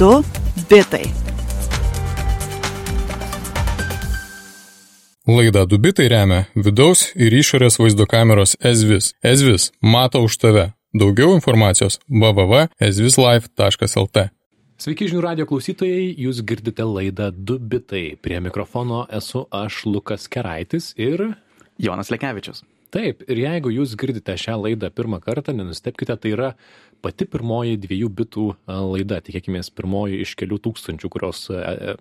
2 bitai. Laidą Dubitai remia vidaus ir išorės vaizdo kameros Ezvis. Ezvis mato už tave. Daugiau informacijos www.ezvislife.lt. Sveiki žinių radio klausytojai, jūs girdite laidą Dubitai. Prie mikrofono esu aš Lukas Keraitis ir Jonas Lekevičius. Taip, ir jeigu jūs girdite šią laidą pirmą kartą, nenustepkite, tai yra pati pirmoji dviejų bitų laida, tikėkime, pirmoji iš kelių tūkstančių, kurios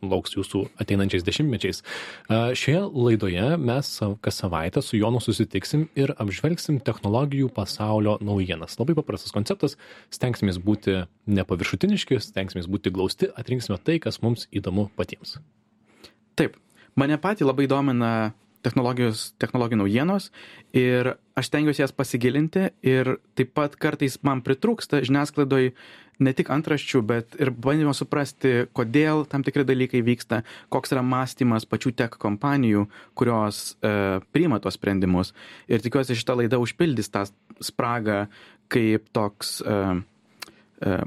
lauks jūsų ateinančiais dešimtmečiais. Šioje laidoje mes kas savaitę su Jonu susitiksim ir apžvelgsim technologijų pasaulio naujienas. Labai paprastas konceptas, stengsime būti nepaviršutiniški, stengsime būti glausti, atrinksime tai, kas mums įdomu patiems. Taip, mane patį labai domina technologijos, technologijų naujienos ir aš tengiuosi jas pasigilinti ir taip pat kartais man pritrūksta žiniasklaidoj ne tik antraščių, bet ir bandymo suprasti, kodėl tam tikri dalykai vyksta, koks yra mąstymas pačių tech kompanijų, kurios e, priima tos sprendimus. Ir tikiuosi šitą laidą užpildys tą spragą kaip toks E,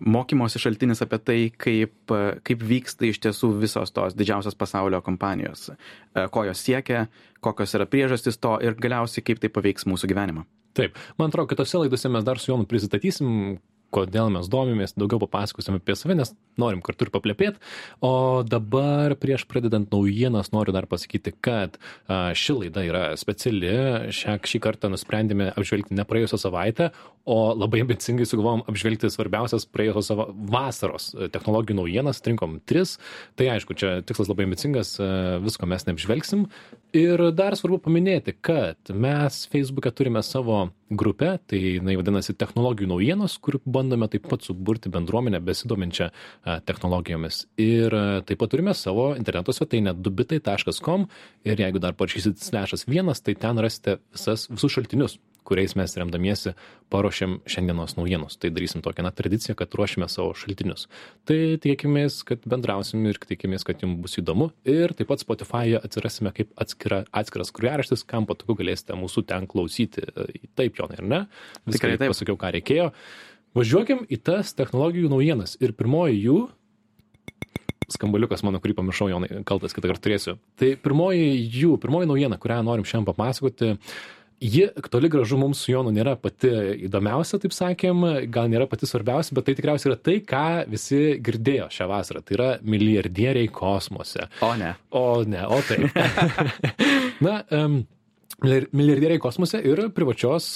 mokymosi šaltinis apie tai, kaip, e, kaip vyksta iš tiesų visos tos didžiausios pasaulio kompanijos, e, ko jos siekia, kokios yra priežastys to ir galiausiai kaip tai paveiks mūsų gyvenimą. Taip, man atrodo, kitose laidose mes dar su Jonu prisistatysim, kodėl mes domimės, daugiau papasakosim apie save, nes norim kartu ir paplepėti. O dabar prieš pradedant naujienas noriu dar pasakyti, kad ši laida yra speciali. Šią, šį kartą nusprendėme apžvelgti ne praėjusią savaitę, o labai ambicingai sugalvom apžvelgti svarbiausias praėjusios sava, vasaros technologijų naujienas, trinkom tris. Tai aišku, čia tikslas labai ambicingas, visko mes neapžvelgsim. Ir dar svarbu paminėti, kad mes Facebook'e turime savo grupę, tai jinai vadinasi technologijų naujienos, kur bandome taip pat suburti bendruomenę besidominčią technologijomis. Ir taip pat turime savo interneto svetainę dubitai.com ir jeigu dar parašysit slešas vienas, tai ten rasite visas, visus šaltinius, kuriais mes remdamiesi paruošėm šiandienos naujienos. Tai darysim tokią na, tradiciją, kad ruošime savo šaltinius. Tai tikėkimės, kad bendrausim ir tikėkimės, kad jums bus įdomu. Ir taip pat Spotify'e atsirasime kaip atskira, atskiras kuriaraštis, kam patogu galėsite mūsų ten klausyti. Taip, Jonai, ar ne? Viską taip. pasakiau, ką reikėjo. Važiuokim į tas technologijų naujienas. Ir pirmoji jų skambaliukas mano, kurį pamiršau, Jonai, kaltas kitą kartą turėsiu. Tai pirmoji jų, pirmoji naujiena, kurią norim šiandien papasakoti, ji toli gražu mums su Jonu nėra pati įdomiausia, taip sakėm, gal nėra pati svarbiausia, bet tai tikriausiai yra tai, ką visi girdėjo šią vasarą. Tai yra milijardieriai kosmose. O ne. O ne, o taip. Na, um, milijardieriai kosmose ir privačios,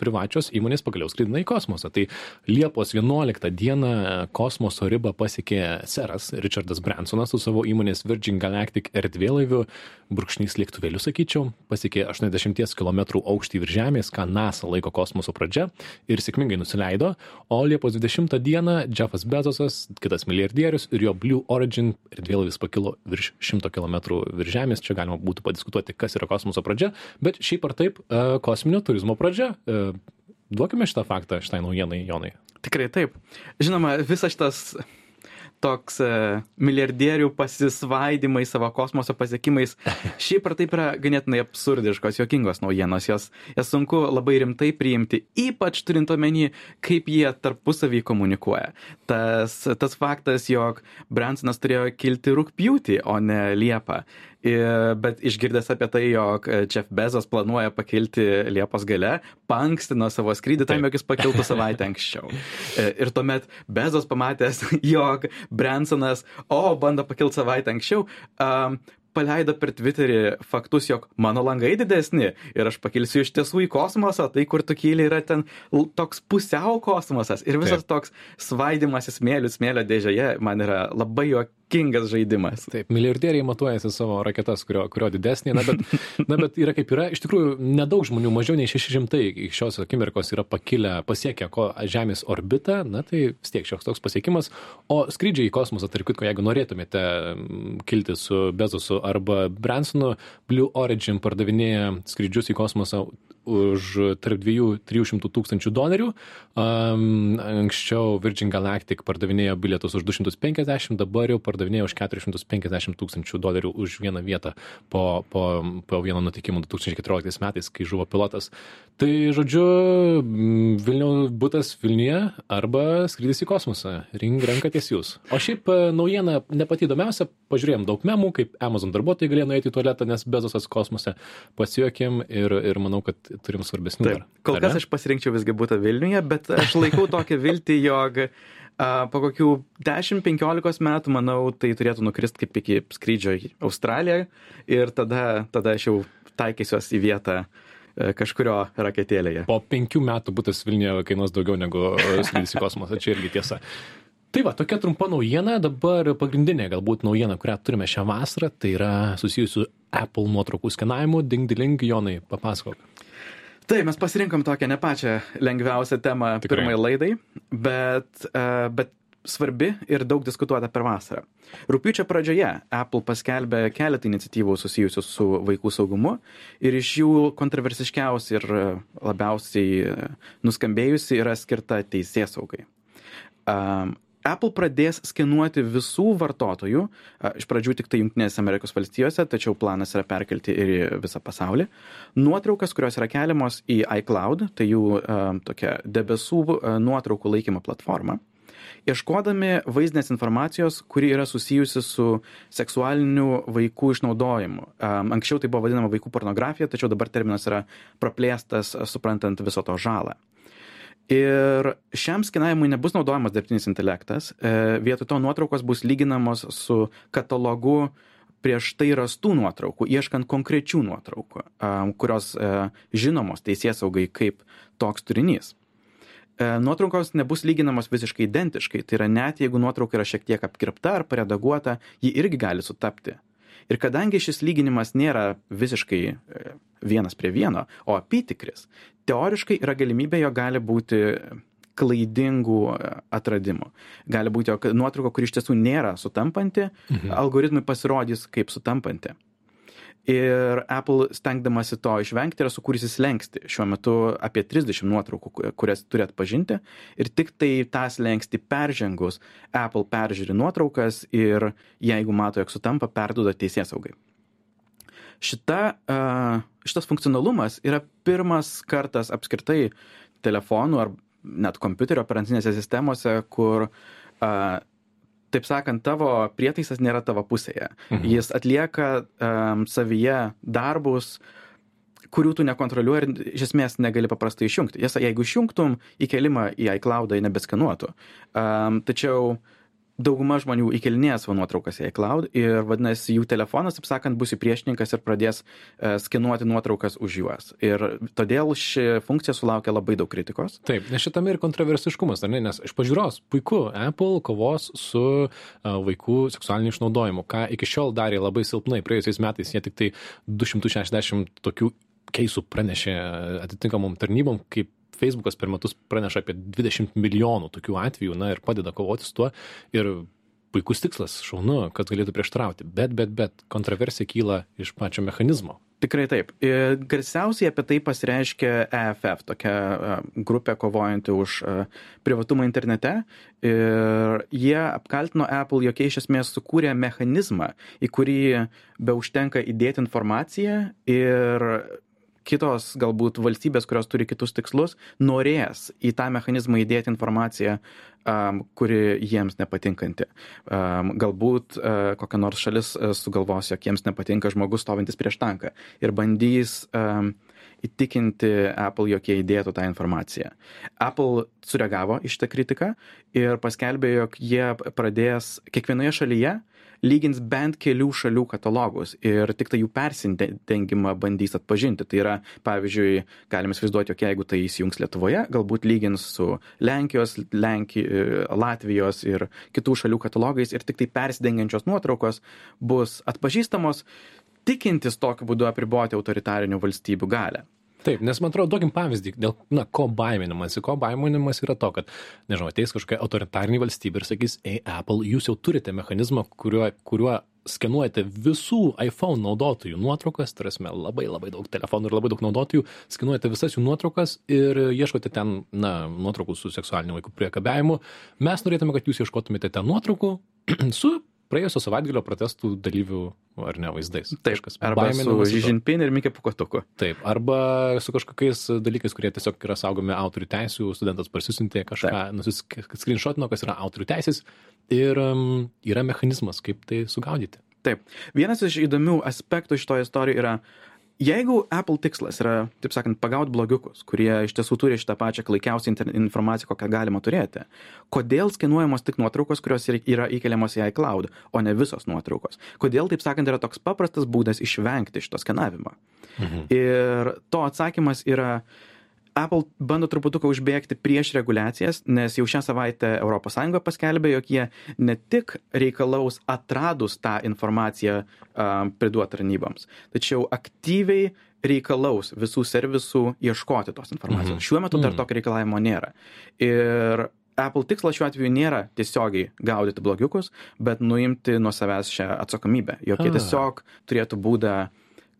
privačios įmonės pagaliau skraidina į kosmosą. Tai Liepos 11 dieną kosmoso ribą pasiekė seras Richardas Bransonas su savo įmonės Virgin Galactic erdvėlaiviu, brūkšnys lėktuvėliu, sakyčiau, pasiekė 80 km aukštį virš Žemės, ką NASA laiko kosmoso pradžia ir sėkmingai nusileido, o Liepos 20 dieną Jeffas Bezosas, kitas milijardierius ir jo Blue Origin erdvėlaivis pakilo virš 100 km virš Žemės, čia galima būtų padiskutuoti, kas yra kosmoso pradžia, bet šiaip ar taip, e, kosminio turizmo pradžia. E, duokime šitą faktą šitai naujienai, Jonai. Tikrai taip. Žinoma, visas šitas toks e, milijardierių pasisvaidimai savo kosmoso pasiekimais šiaip ar taip yra ganėtinai absurdiškos, jokingos naujienos. Jas, jas sunku labai rimtai priimti, ypač turint omeny, kaip jie tarpusavį komunikuoja. Tas, tas faktas, jog Bransonas turėjo kilti rūpjūtį, o ne Liepą. Ir, bet išgirdęs apie tai, jog Jeff Bezos planuoja pakilti Liepos gale, pankstino savo skrydį tam, jog jis pakiltų savaitę anksčiau. Ir tuomet Bezos pamatęs, jog Bransonas, o, bando pakilti savaitę anksčiau, um, paleido per Twitterį faktus, jog mano langai didesni ir aš pakilsiu iš tiesų į kosmosą, tai kur tu kyli yra ten toks pusiau kosmosas ir visas Taip. toks svaidimas į smėlių smėlio dėžėje man yra labai juokingas žaidimas. Taip, milijardieriai matuojasi savo raketas, kurio, kurio didesnė, na bet, na bet yra kaip yra, iš tikrųjų nedaug žmonių, mažiau nei 600 iki šios akimirkos yra pakilę, pasiekę ko, Žemės orbitą, na tai vis tiek šioks toks pasiekimas, o skrydžiai į kosmosą, tarp kitko, jeigu norėtumėte kilti su Bezosu arba Bransonu, Blue Origin pardavinėja skrydžius į kosmosą už tarp 2-300 tūkstančių dolerių. Um, anksčiau Virgin Galactic pardavinėjo bilietus už 250, dabar jau pardavinėjo už 450 tūkstančių dolerių už vieną vietą po, po, po vieno nutikimo 2014 metais, kai žuvo pilotas. Tai žodžiu, Vilniaus būtas Vilniuje arba skrydis į kosmosą. Ring renkatės jūs. O šiaip e, naujiena ne pati įdomiausia, pažiūrėjom daug memų, kaip Amazon darbuotojai galėjo nueiti į tualetą, nes Bezosas kosmose pasijuokėm ir, ir manau, kad turim svarbesnių. Taip, kol kas aš pasirinkčiau visgi būti Vilniuje, bet aš laikau tokią viltį, jog a, po kokių 10-15 metų, manau, tai turėtų nukrist kaip iki skrydžio į Australiją ir tada, tada aš jau taikysiuos į vietą e, kažkurio raketėlėje. Po penkių metų būtas Vilniuje kainuos daugiau negu skrydis į kosmosą, čia irgi tiesa. Tai va, tokia trumpa naujiena, dabar pagrindinė galbūt naujiena, kurią turime šią vasarą, tai yra susijusi su Apple nuotraukų skenavimu. Ding diling, Jonai, papasakok. Taip, mes pasirinkom tokią ne pačią lengviausią temą Tikrai. pirmai laidai, bet, uh, bet svarbi ir daug diskutuota per vasarą. Rūpiučio pradžioje Apple paskelbė keletą iniciatyvų susijusių su vaikų saugumu ir iš jų kontroversiškiausia ir e, labiausiai e, nuskambėjusi yra skirta teisės saugai. Apple pradės skenuoti visų vartotojų, iš pradžių tik tai Junktinėse Amerikos valstijose, tačiau planas yra perkelti ir į visą pasaulį. Nuotraukas, kurios yra keliamos į iCloud, tai jų tokia debesų nuotraukų laikymo platforma. Ieškodami vaizdinės informacijos, kuri yra susijusi su seksualiniu vaikų išnaudojimu. Anksčiau tai buvo vadinama vaikų pornografija, tačiau dabar terminas yra praplėstas, suprantant viso to žalą. Ir šiam skenavimui nebus naudojamas dirbtinis intelektas, e, vietoj to nuotraukos bus lyginamos su katalogu prieš tai rastų nuotraukų, ieškant konkrečių nuotraukų, kurios e, žinomos teisės saugai kaip toks turinys. E, Nuotraukos nebus lyginamos visiškai identiškai, tai yra net jeigu nuotrauka yra šiek tiek apkirpta ar paredaguota, ji irgi gali sutapti. Ir kadangi šis lyginimas nėra visiškai e, vienas prie vieno, o apytikris, teoriškai yra galimybė, jo gali būti klaidingų e, atradimų. Gali būti, jog nuotrauka, kuri iš tiesų nėra sutampanti, mhm. algoritmai pasirodys kaip sutampanti. Ir Apple stengdamasi to išvengti yra sukūrusi slengsti. Šiuo metu apie 30 nuotraukų, ku- kurias turi atpažinti. Ir tik tai tą slengsti peržengus, Apple peržiūri nuotraukas ir jeigu mato, jog sutampa, perduoda teisės saugai. Šita, šitas funkcionalumas yra pirmas kartas apskritai telefonų ar net kompiuterio operacinėse sistemose, kur taip sakant, tavo prietaisas nėra tavo pusėje. Mhm. Jis atlieka um, savyje darbus, kurių tu nekontroliuoji ir iš esmės negali paprastai išjungti. Tiesa, jeigu išjungtum įkelimą į iCloud, jie nebeskanuotų. Um, tačiau dauguma žmonių įkelinėja savo nuotraukas į iCloud ir vadinasi jų telefonas, taip sakant, bus įpriešininkas ir pradės uh, skenuoti nuotraukas už juos. Ir todėl ši funkcija sulaukia labai daug kritikos. Taip, nes šitame ir kontroversiškumas, ar ne? Nes iš pažiūros, puiku, Apple kovos su uh, vaikų seksualiniu išnaudojimu, ką iki šiol darė labai silpnai. Praėjusiais metais jie tik tai 260 tokių keisų pranešė atitinkamom tarnybom, kaip Facebookas per metus praneša apie 20 milijonų tokių atvejų, na ir padeda kovoti su tuo. Ir puikus tikslas, šaunu, kad galėtų prieštrauti. Bet, bet, bet kontroversija kyla iš pačio mechanizmo. Tikrai taip. Ir garsiausiai apie tai pasireiškia EFF, tokia e, grupė kovojanti už e, privatumą internete. Ir jie apkaltino Apple, jog jie iš esmės sukūrė mechanizmą, į kurį be užtenka įdėti informaciją ir kitos galbūt valstybės, kurios turi kitus tikslus, norės į tą mechanizmą įdėti informaciją, um, kuri jiems nepatinkanti. Um, galbūt uh, kokia nors šalis uh, sugalvos, jog jiems nepatinka žmogus stovintis prieš tanką ir bandys um, įtikinti Apple, jog jie įdėtų tą informaciją. Apple sureagavo iš tą kritiką ir paskelbė, jog jie pradės kiekvienoje šalyje lygins bent kelių šalių katalogus ir tik tai jų persintengimą bandys atpažinti. Tai yra, pavyzdžiui, galime įsivaizduoti, jog jeigu tai įsijungs Lietuvoje, galbūt lygins su Lenkijos, Lenki, Latvijos ir kitų šalių katalogais ir tik tai persidengiančios nuotraukos bus atpažįstamos, tikintis tokiu būdu apriboti autoritarinių valstybių galę. Taip, nes man atrodo, duokim pavyzdį, dėl, na, ko baiminamasi. Ko baiminamas yra to, kad, nežinau, ateis kažkokia autoritarinė valstybė ir sakys, ei, Apple, jūs jau turite mechanizmą, kuriuo, kuriuo skenuojate visų iPhone naudotojų nuotraukas, esame labai labai daug telefonų ir labai daug naudotojų, skenuojate visas jų nuotraukas ir ieškote ten, na, nuotraukų su seksualiniu vaikų priekabiavimu, mes norėtume, kad jūs ieškotumėte ten nuotraukų su praėjusio savaitgalio protestų dalyvių ar ne vaizdais. Taip, Kažkas arba su. Žinpin ir Mikė Pukotuku. Taip, arba su kažkokiais dalykais, kurie tiesiog yra saugomi autorių teisų, studentas parsisintė kažką, nusiskrinšotino, kas yra autorių teisės ir um, yra mechanizmas, kaip tai sugaudyti. Taip. Vienas iš įdomių aspektų šitoje istorijoje yra, jeigu Apple tikslas yra, taip sakant, pagauti blogiukus, kurie iš tiesų turi šitą pačią klaikiausią inter- informaciją, kokią galima turėti, kodėl skenuojamos tik nuotraukos, kurios ir- yra įkeliamos į iCloud, o ne visos nuotraukos? Kodėl, taip sakant, yra toks paprastas būdas išvengti šito skenavimo? Mhm. Ir to atsakymas yra, Apple bando truputuką užbėgti prieš reguliacijas, nes jau šią savaitę ES paskelbė, jog jie ne tik reikalaus atradus tą informaciją uh, priduoti tarnyboms, tačiau aktyviai reikalaus visų servisų ieškoti tos informacijos. Mhm. Šiuo metu dar Mhm. tokio reikalavimo nėra. Ir Apple tikslas šiuo atveju nėra tiesiogiai gaudyti blogiukus, bet nuimti nuo savęs šią atsakomybę. Jog jie Ah. tiesiog turėtų būdą,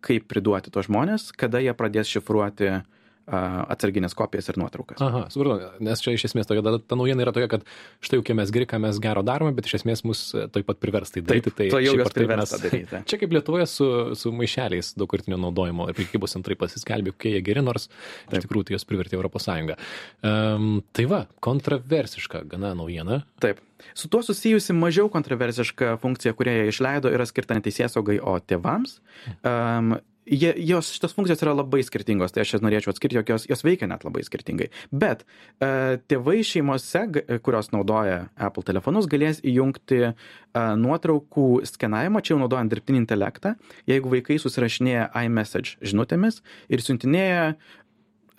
kaip priduoti tos žmonės, kada jie pradės šifruoti a, atsarginės kopijas ir nuotraukas. Aha, supratau, nes čia iš esmės tokia, ta, ta naujiena yra tokia, kad štai jau mes geri, ką mes gero darome, bet iš esmės mus taip pat privers tai daryti. tai to jau taip priversta daryti. Čia kaip Lietuvoje su, su maišeliais daugkartinio naudojimo ir prekybos centrai pasiskelbė, kokie jie geri, nors Taip. iš tikrųjų tai juos privertė Europos Sąjunga. Um, tai va, kontroversiška gana naujiena. Taip. Su tuo susijusi mažiau kontroversiška funkcija, kurią jie išleido, yra skirta ne teisėsaugai, o tėvams. Um, jie, jos šitos funkcijos yra labai skirtingos, tai aš jas norėčiau atskirti, jog jos, jos veikia net labai skirtingai. Bet uh, tėvai šeimose, kurios naudoja Apple telefonus, galės įjungti uh, nuotraukų skenavimą, čia jau naudojant dirbtinį intelektą, jeigu vaikai susirašinėja iMessage žinutėmis ir siuntinėja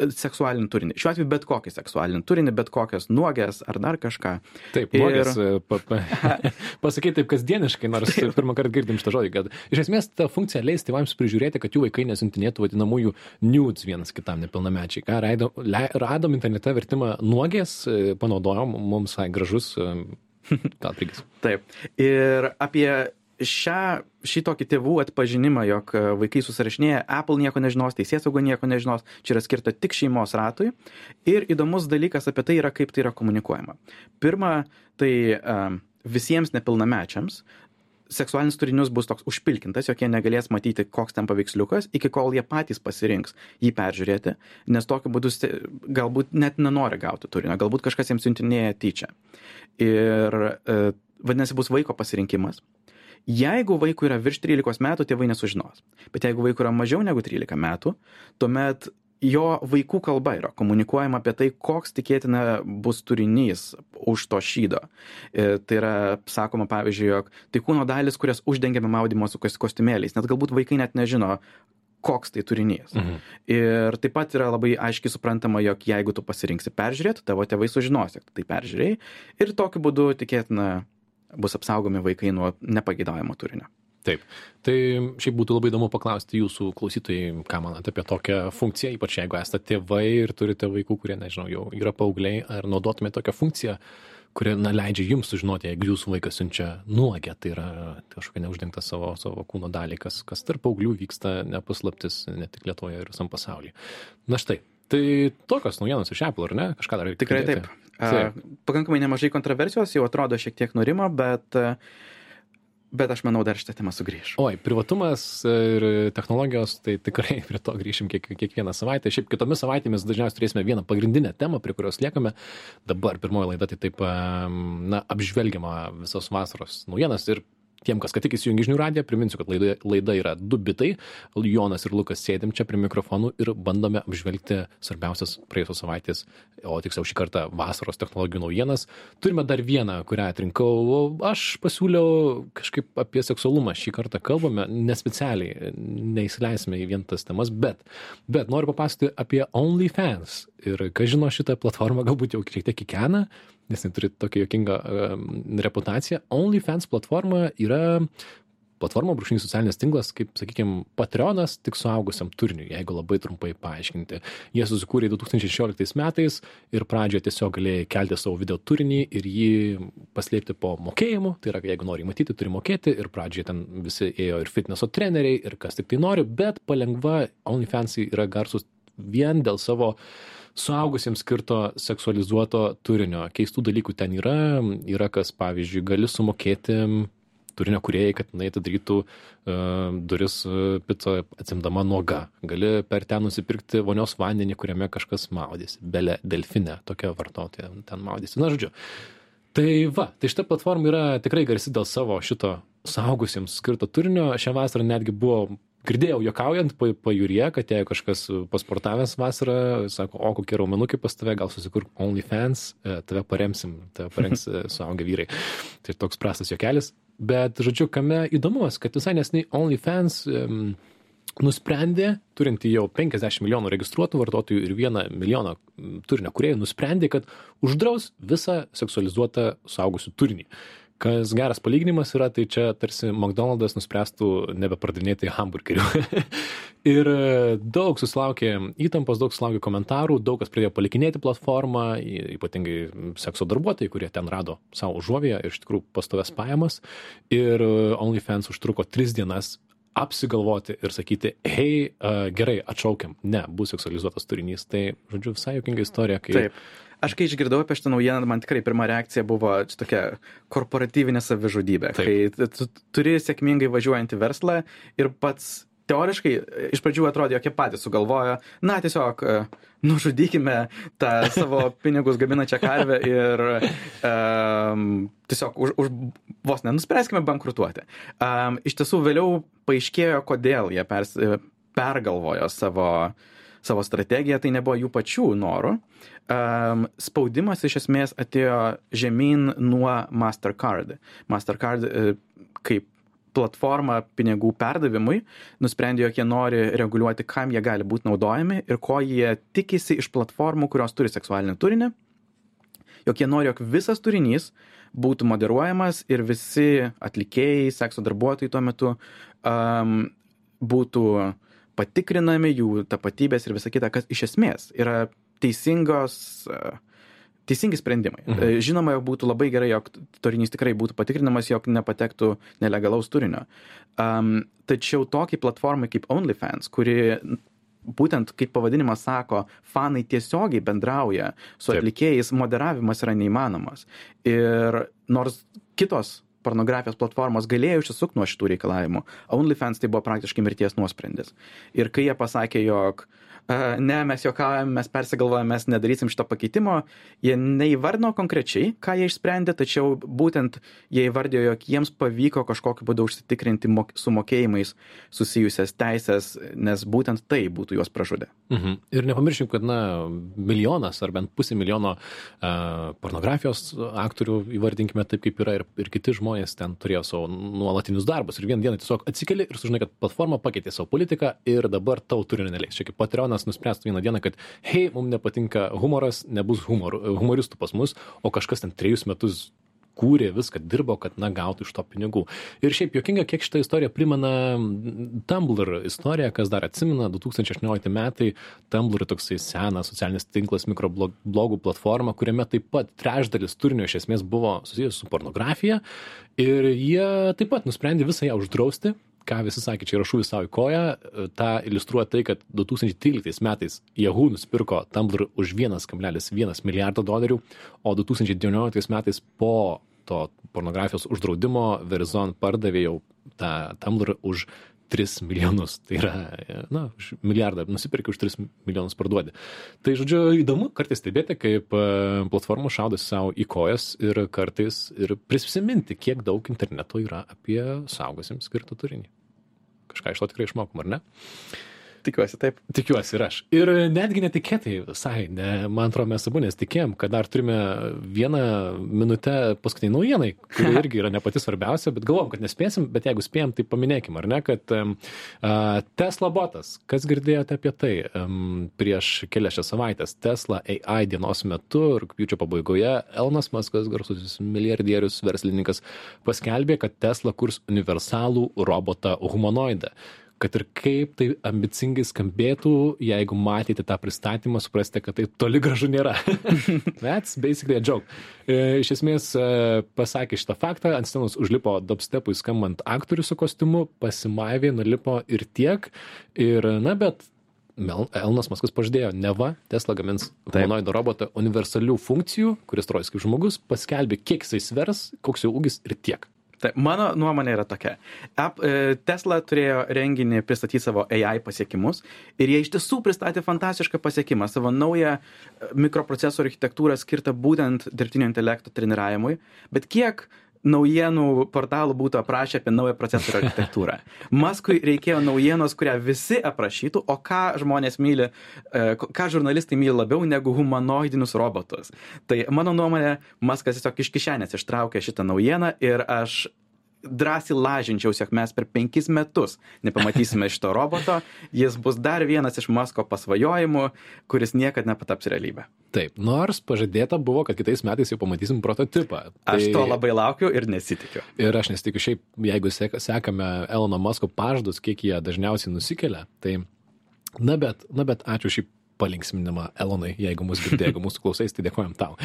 seksualinį turinį. Šiuo atveju bet kokį seksualinį turinį, bet kokias nuogės ar dar kažką. Taip, nuogės, ir... pa, pa, pasakyti taip kasdieniškai, nors pirmą kartą girdim šitą žodį, kad iš esmės ta funkcija leis tėvams prižiūrėti, kad jų vaikai nesintinėtų vadinamųjų nudes vienas kitam nepilnamečiai. Ką raido, le, radom internete vertimą nuogės, e, panaudojom, mums visai gražus, e, gal prigis. Taip. Ir apie šią, šitokį tėvų atpažinimą, jog e, vaikai susirašinėja, Apple nieko nežinos, teisėsauga nieko nežinos, čia yra skirta tik šeimos ratui. Ir įdomus dalykas apie tai yra, kaip tai yra komunikuojama. Pirma, tai um, visiems nepilnamečiams seksualinis turinys bus toks užpilkintas, jog jie negalės matyti, koks ten paveiksliukas, iki kol jie patys pasirinks jį peržiūrėti, nes tokiu būdu galbūt net nenori gauti turinio, galbūt kažkas jiems siuntinėja tyčia. Ir e, vadinasi, bus vaiko pasirinkimas. Jeigu vaikui yra virš 13 metų, tėvai nesužinos. Bet jeigu vaikui yra mažiau negu 13 metų, tuomet jo vaikų kalba yra komunikuojama apie tai, koks tikėtina bus turinys už to šydo. E, Tai yra sakoma, pavyzdžiui, jog tai kūno dalis, kurias uždengiame maudimo su kos- kostiumėliais, net galbūt vaikai net nežino, koks tai turinys. Mhm. Ir taip pat yra labai aiškiai suprantama, jog jeigu tu pasirinksi peržiūrėti, tavo tėvai sužinos, tu tai peržiūrėjai ir tokiu būdu tikėtina bus apsaugomi vaikai nuo nepageidaujamo turinio. Taip. Tai šiaip būtų labai įdomu paklausti jūsų klausytojai, ką manote apie tokią funkciją, ypač jeigu esate tėvai ir turite vaikų, kurie, nežinau, jau yra paaugliai, ar naudotumėte tokią funkciją, kuri na, leidžia jums sužinoti, jeigu jūsų vaikas siunčia nuogę, tai yra kažkokia neuždengta savo, savo kūno dalį, kas, kas tarp paauglių vyksta nepaslaptis ne tik Lietuvoje ir visam pasaulyje. Na štai. Tai tokios naujienos iš Apple, ar ne? Kažką dar reikia. Tikrai pridėti? taip. A, Pakankamai nemažai kontroversijos, jau atrodo šiek tiek nurimo, bet, bet aš manau dar šitą temą sugrįž. Oi, privatumas ir technologijos, tai tikrai prie to grįšim kiek, kiekvieną savaitę. Šiaip kitomis savaitėmis dažniausiai turėsime vieną pagrindinę temą, prie kurios liekame. Dabar pirmoji laida tai taip, na, apžvelgiama visos vasaros naujienas ir Tiem, kas ką tik įsijungi žinių radiją, priminsiu, kad laida, laida yra du bitai. Jonas ir Lukas sėdim čia prie mikrofonų ir bandome apžvelgti svarbiausias praėjusios savaitės, o tiksliau šį kartą vasaros technologijų naujienas. Turime dar vieną, kurią atrinkau. Aš pasiūliau kažkaip apie seksualumą šį kartą kalbame, nespecialiai, neįsileisime į vien tas temas, bet, bet noriu papasakoti apie OnlyFans. Ir kas žino šitą platformą, galbūt jau šiek tiek kikena, nes jis turi tokią jokingą um, reputaciją. OnlyFans platforma yra platforma, brūkšnys socialinis tinklas, kaip, sakykime, Patreonas tik suaugusiam turiniui, jeigu labai trumpai paaiškinti. Jie susikūrė 2016 metais ir pradžioje tiesiog galėjai kelti savo video turinį ir jį paslėpti po mokėjimu. Tai yra, jeigu nori matyti, turi mokėti ir pradžioje ten visi ėjo ir fitneso treneriai ir kas tik tai nori, bet palengva OnlyFansai yra garsus vien dėl savo suaugusiems skirto seksualizuoto turinio. Keistų dalykų ten yra, yra kas, pavyzdžiui, gali sumokėti turinio kuriejai, kad jinai atidarytų uh, duris uh, picą atsimdama nuoga. Gali per ten nusipirkti vonios vandenį, kuriame kažkas maudėsi. Belė, delfinė, tokia vartotoja ten maudėsi. Na, žodžiu. Tai va, tai šita platforma yra tikrai garsi dėl savo šito saugusiems skirto turinio. Šią vasarą netgi buvo girdėjau juokaujant pajūryje, kad jei kažkas pasportavęs vasarą, sako, o kokie raumenukai pas tave, gal susikurk OnlyFans, e, tave paremsim, tave parems suaugę vyrai. Tai toks prastas juokelis. Bet, žodžiu, kame įdomus, kad visai nesnai OnlyFans um, nusprendė, turinti jau 50 milijonų registruotų vartotojų ir 1 milijoną turinio kuriejų, nusprendė, kad uždraus visą seksualizuotą saugusių turinį. Kas geras palyginimas yra, tai čia tarsi McDonald's nuspręstų nebepardinėti hamburgerių. ir daug susilaukė įtampos, daug susilaukė komentarų, daug kas pradėjo palikinėti platformą, ypatingai sekso darbuotojai, kurie ten rado savo užuovėje ir iš tikrųjų pastovės pajamas. Ir OnlyFans užtruko tris dienas apsigalvoti ir sakyti, hei, uh, gerai, atšaukiam, ne, bus seksualizuotas turinys. Tai, žodžiu, visai jokinga istorija, kai... Taip. Aš kai išgirdau apie šitą naujieną, man tikrai pirma reakcija buvo tokia korporatyvinė savižudybė, Taip. kai tu turi sėkmingai važiuojantį verslą ir pats teoriškai iš pradžių atrodė, jog jie patys sugalvojo, na tiesiog e, nužudykime tą savo pinigus gaminančią karvę ir um, tiesiog už, už vos nenuspręskime bankrutuoti. Um, iš tiesų vėliau paaiškėjo, kodėl jie pers, pergalvojo savo, savo strategiją, tai nebuvo jų pačių norų. Um, spaudimas iš esmės atėjo žemyn nuo Mastercard. Mastercard uh, kaip platforma pinigų perdavimui nusprendė, jog jie nori reguliuoti, kam jie gali būti naudojami ir ko jie tikisi iš platformų, kurios turi seksualinį turinį, jog jie nori, jog visas turinys būtų moderuojamas ir visi atlikėjai, sekso darbuotojai tuo metu um, būtų patikrinami, jų tapatybės ir visa kita, kas iš esmės yra teisingos uh, teisingi sprendimai. Mhm. E, žinoma, jog būtų labai gerai, jog turinys tikrai būtų patikrinamas, jog nepatektų nelegalaus turinio. Um, tačiau tokiai platformai kaip OnlyFans, kuri būtent kaip pavadinimas sako, fanai tiesiogiai bendrauja su Taip. atlikėjais, moderavimas yra neįmanomas. Ir nors kitos pornografijos platformos galėjo išsisukti nuo šitų reikalavimų, OnlyFans tai buvo praktiškai mirties nuosprendis. Ir kai jie pasakė, jog uh, ne, mes juokaujam, mes persigalvojam, mes nedarysim šito pakeitimo. Jie neįvardino konkrečiai, ką jie išsprendė, tačiau būtent jie įvardėjo, jog jiems pavyko kažkokiu būdu užsitikrinti su mokėjimais susijusias teisės, nes būtent tai būtų juos pražudę. Mhm. Ir nepamirškim, kad, na, milijonas ar bent pusė milijono uh, pornografijos aktorių, įvardinkime taip, kaip yra, ir, ir kiti žmonės ten turėjo savo nuolatinius darbus. Ir vieną dieną tiesiog atsikeli ir sužinai, kad platforma pakeitė savo politiką ir dabar tau turinio neleis. Čia kaip Patreonas žmonės nuspręstų vieną dieną, kad hei, mums nepatinka humoras, nebus humor, humoristų pas mus, o kažkas ten trejus metus kūrė viską, dirbo, kad, na, gautų iš to pinigų. Ir šiaip jokinga, kiek šitą istoriją primena Tumblr istoriją, kas dar atsimena, 2018 metai, Tumblr toksai senas socialinis tinklas, mikroblogų platforma, kuriame taip pat trečdalis turinio iš esmės buvo susijęs su pornografija ir jie taip pat nusprendė visą ją uždrausti, ką visi sakė, čia yra šūvis savo į koją, tą iliustruoja tai, kad 2013 metais Yahoo nusipirko Tumblr už 1,1 milijardo dolerių, o 2019 metais po to pornografijos uždraudimo Verizon pardavė jau tą Tumblr už 3 milijonus. Tai yra, na, už milijardą nusipirki, už 3 milijonus parduodi. Tai, žodžiu, įdomu kartais stebėti, kaip e, platformos šaudosi savo į kojas ir kartais ir prisiminti, kiek daug interneto yra apie saugusiems skirtą turinį. Kažką iš to tikrai išmokom, ar ne? Tikiuosi taip. Tikiuosi ir aš. Ir netgi netikėtai visai, ne, man atrodo, mes abu nesitikėjom, kad dar turime vieną minutę paskutiniai naujienai, kuri irgi yra ne pati svarbiausia, bet galvom, kad nespėsim, bet jeigu spėjom, tai paminėkim, ar ne, kad um, Tesla botas, kas girdėjote apie tai um, prieš kelias šias savaitės, Tesla AI dienos metu, rūpjūčio pabaigoje, Elnas Maskas, garsusis milijardierius verslininkas, paskelbė, kad Tesla kurs universalų robotą humanoidą kad ir kaip tai ambicingai skambėtų, jeigu matėte tą pristatymą, suprasite, kad tai toli gražu nėra. That's basically a joke. E, iš esmės e, pasakė šitą faktą, ant scenos užlipo dubstepui skambant aktorių su kostiumu, pasimaivė, nulipo ir tiek. Ir, na, bet Elnas Maskas pažadėjo, neva Tesla gamins humanoido robotą universalių funkcijų, kuris atrodys kaip žmogus, paskelbė, kiek jisai svers, koks jo ūgis ir tiek. Tai mano nuomonė yra tokia. App, e, Tesla turėjo renginį pristatyti savo AI pasiekimus ir jie iš tiesų pristatė fantastišką pasiekimą, savo naują e, mikroprocesorių architektūrą skirtą būtent dirbtinio intelekto treniravimui. Bet kiek naujienų portalų būtų aprašę apie naują procesorių architektūrą. Maskui reikėjo naujienos, kurią visi aprašytų, o ką žmonės myli, e, ką žurnalistai myli labiau negu humanoidinius robotus. Tai mano nuomonė, Maskas tiesiog iš kišenės ištraukė šitą naujieną ir aš drąsiai lažinčiausi, jog mes per penkis metus nepamatysime šito roboto, jis bus dar vienas iš Masko pasvajojimų, kuris niekada nepataps realybę. Taip, nors pažadėta buvo, kad kitais metais jau pamatysim prototipą. Tai... Aš to labai laukiu ir nesitikiu. Ir aš nesitikiu, šiaip, jeigu sekame Elono Masko pažadus, kiek jie dažniausiai nusikelia, tai Na bet, na bet ačiū šiaip palinksminimą Elonai, jeigu mūsų girdėjo, jeigu mūsų klausais, tai dėkojom tau.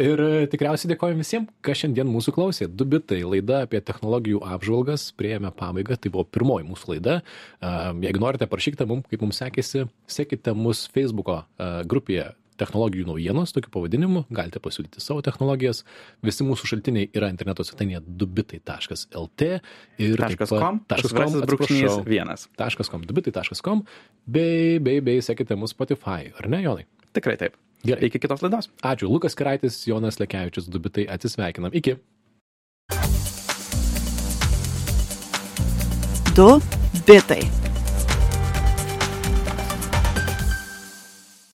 Ir e, tikriausiai dėkojom visiems, kas šiandien mūsų klausė. Du bitai laida apie technologijų apžvalgas prieėmė pabaigą, tai buvo pirmoji mūsų laida. Jeigu norite, parašykite mums, kaip mums sekėsi, sekite mus Facebook'o grupėje technologijų naujienos, tokiu pavadinimu, galite pasiūlyti savo technologijas. Visi mūsų šaltiniai yra interneto svetainėje dubitai.lt ir .com, .com, brūkšnys vienas. .com, dubitai.com, bei, bei, bei sekite mūsų Spotify, ar ne, Jonai? Tikrai taip. Gerai. Iki kitos laidos. Ačiū. Lukas Kiraitis, Jonas Lekevičius, dubitai atsisveikinam. Iki. Du bitai.